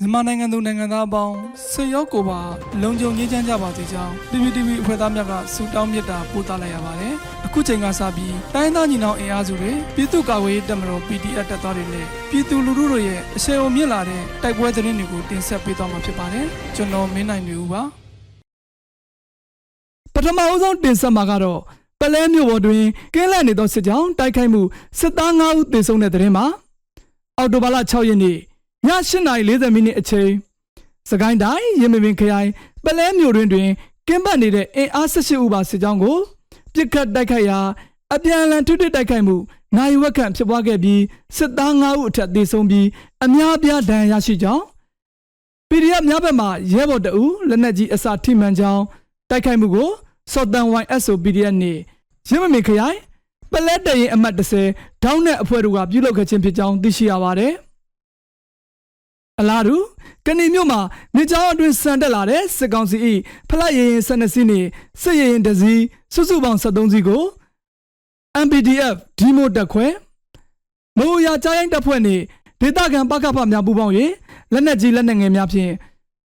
မြန်မာနိုင်ငံသူနိုင်ငံသားအပေါင်းဆွေရောက်ကိုပါလုံခြုံရေးချမ်းကြပါစေကြောင်း PPTV အဖွဲ့သားများကဆုတောင်းမေတ္တာပို့သလိုက်ရပါတယ်။အခုချိန်ကစပြီးတိုင်းသားညီနောင်အင်အားစုတွေပြည်သူ့ကာကွယ်ရေးတပ်မတော် PDF တပ်သားတွေနဲ့ပြည်သူလူထုတို့ရဲ့အဆင်အုံမြင့်လာတဲ့တိုက်ပွဲသတင်းတွေကိုတင်ဆက်ပေးသွားမှာဖြစ်ပါတယ်။ကျွန်တော်မင်းနိုင်နေဦးပါ။ပထမအဆုံးတင်ဆက်မှာကတော့ပလဲမြို့ပေါ်တွင်ကင်းလန့်နေသောစစ်ကြောင်းတိုက်ခိုက်မှုစစ်သား9ဦးသေဆုံးတဲ့သတင်းမှာအော်တိုဘာလ6ရက်နေ့ည 8:40မိနစ်အချိန်စကိုင်းတိုင်းရင်းမပင်ခရိုင်ပလဲမြို့တွင်တွင်ကင်းပတ်နေတဲ့အင်အား18ဦးပါစစ်ကြောင်းကိုပြစ်ခတ်တိုက်ခိုက်ရာအပြန်အလှန်ထုတစ်တိုက်ခိုက်မှုနိုင်ဝက်ခန့်ဖြစ်ပွားခဲ့ပြီးစစ်သား9ဦးအထက်သေဆုံးပြီးအများအပြားဒဏ်ရာရရှိကြောင်း PDF များဘက်မှရဲဘော်တအူလက်နက်ကြီးအစာထိမှန်ကြောင်းတိုက်ခိုက်မှုကိုစော်တန် YSO PDF နှင့်ရင်းမမင်ခရိုင်ပလက်တရင်အမှတ်30ဒေါင်းနဲ့အဖွဲ့တို့ကပြုလုပ်ခဲ့ခြင်းဖြစ်ကြောင်းသိရှိရပါတယ်။ အလားတူကနေမြို့မှာနေကြောင်းအတွင်းစံတက်လာတဲ့စစ်ကောင်စီ၏ဖလက်ရရင်12စီးနှင့်စစ်ရရင်တစ်စီးစုစုပေါင်း73စီးကို MPDF ဒီမိုတက်ခွဲမိုးရကြားရင်တပ်ဖွဲ့နှင့်ဒေသခံပကဖများပူးပေါင်း၍လက်နက်ကြီးလက်နက်ငယ်များဖြင့်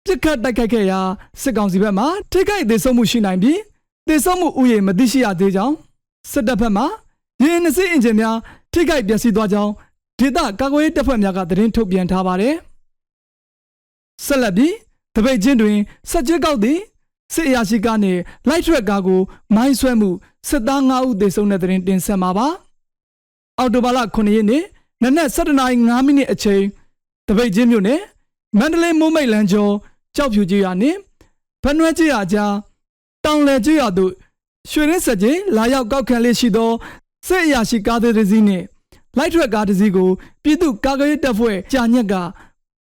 ပြစ်ခတ်တိုက်ခိုက်ခဲ့ရာစစ်ကောင်စီဘက်မှထိခိုက်ဒေဆုံးမှုရှိနိုင်ပြီးဒေဆုံးမှုဥယျာဉ်မသိရှိရသေးကြောင်းစစ်တပ်ဘက်မှရင်းနှစီးအင်ဂျင်များထိခိုက်ပျက်စီးသွားကြောင်းဒေသကာကွယ်ရေးတပ်ဖွဲ့များကသတင်းထုတ်ပြန်ထားပါတယ် ဆက်လက်ပြီးတပိတ်ချင်းတွင်ဆက်ကျွေးကောက်သည့်စစ်အရာရှိကားနှင့်လိုက်ထရက်ကားကိုမိုင်းဆွဲမှုစစ်သား9ဦးသေဆုံးတဲ့သတင်းတင်ဆက်မှာပါအော်တိုဘာလ9ရက်နေ့နနက်7:05မိနစ်အချိန်တပိတ်ချင်းမြို့နယ်မန္တလေးမိုးမိတ်လမ်းကျော်ကြောက်ဖြူကြီးရွာနှင့်ဖနွဲကြီးရွာကြားတောင်လယ်ကြီးရွာသို့ရွှေရင်းဆက်ကြီးလာရောက်ကောက်ခံလေးရှိသောစစ်အရာရှိကားသေးတစ်စီးနှင့်လိုက်ထရက်ကားတစ်စီးကိုပြည်သူ့ကာကွယ်ရေးတပ်ဖွဲ့ကြာညက်က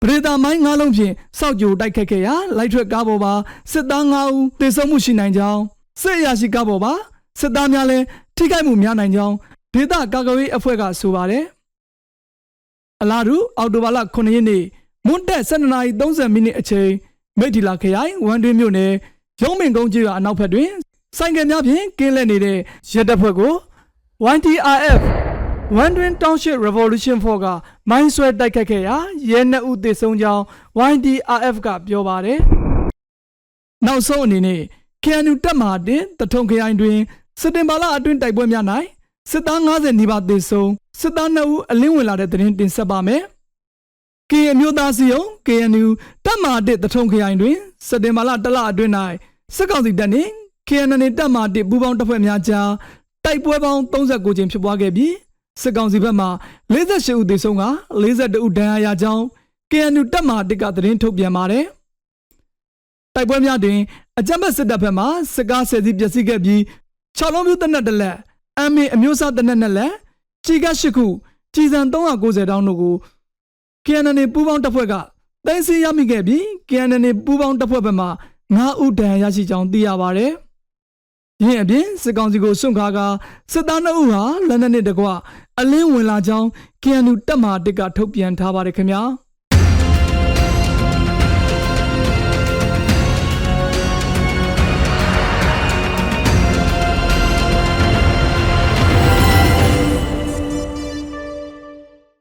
ပရိသာမိုင်း၅လုံးဖြင့်စောက်ကြိုတိုက်ခတ်ခဲ့ရာလိုက်ထွက်ကားပေါ်ပါစစ်သား၅ဦးသေဆုံးမှုရှိနိုင်ကြောင်းစစ်အရာရှိကားပေါ်ပါစစ်သားများလည်းထိခိုက်မှုများနိုင်ကြောင်းဒေသကာကွယ်ရေးအဖွဲ့ကဆိုပါတယ်အလားတူအော်တိုဘာလ9ရက်နေ့မွန်းတက်12:30မိနစ်အချိန်မိထီလာခရိုင်ဝန်တွင်းမြို့နယ်ရုံးမင်ကုန်းကြီးရွာအနောက်ဘက်တွင် ဆိုင်ကယ်များဖြင့်ကင်းလှည့်နေတဲ့ရဲတပ်ဖွဲ့ကို YTRF Wandering Township Revolution 4ကမိုင်းဆွဲတိုက်ခတ်ခဲ့ရာရဲနှစ်ဦးသေဆုံးကြောင်း YDRF ကပြောပါတယ်။နောက်ဆုံးအနေနဲ့ KNU တပ်မဟာတင်တထုံခရိုင်တွင်စစ်တင်ဘာလအတွင်းတိုက်ပွဲများ၌စစ်သား90နီးပါးသေဆုံးစစ်သား2ဦးအလင်းဝင်လာတဲ့သတင်းတင်ဆက်ပါမယ်။ KN အမျိုးသားစီယုံ KNU တပ်မဟာတစ်တထုံခရိုင်တွင်စစ်တင်ဘာလတလအတွင်း၌စစ်ကောင်စီတပ်နှင့် KNN တပ်မဟာတစ်ပူးပေါင်းတပ်ဖွဲ့များကြားတိုက်ပွဲပေါင်း39ကြိမ်ဖြစ်ပွားခဲ့ပြီး စစ်ကောင်စီဘက်မှ48ဦးသေဆုံးက42ဦးဒဏ်ရာရကြောင်း KNU တပ်မဟာတစ်ကသတင်းထုတ်ပြန်ပါတယ်။တိုက်ပွဲများတွင်အကြမ်းဖက်စစ်တပ်ဘက်မှစစ်ကားဆယ်စီးပျက်စီးခဲ့ပြီး6လုံးပြတနက်တစ်လက်အမင်အမျိုးအစားတနက်နှစ်လက်ကြီးက8ခုကြီးစံ390တောင်းတို့ကို KNN ပူးပေါင်းတပ်ဖွဲ့ကတိုင်းစီရမိခဲ့ပြီး KNN ပူးပေါင်းတပ်ဖွဲ့ဘက်မှ9ဦးဒဏ်ရာရရှိကြောင်းသိရပါတယ်။ ယင်းအပြင်စစ်ကောင်စီကိုစွန့်ခါကစစ်သား2ဦးဟာလက်နက်နဲ့တကွအလင်းဝင်လာကြောင်း KNU တပ်မဟာတစ်ကထုတ်ပြန်ထားပါတယ်ခင်ဗျာ။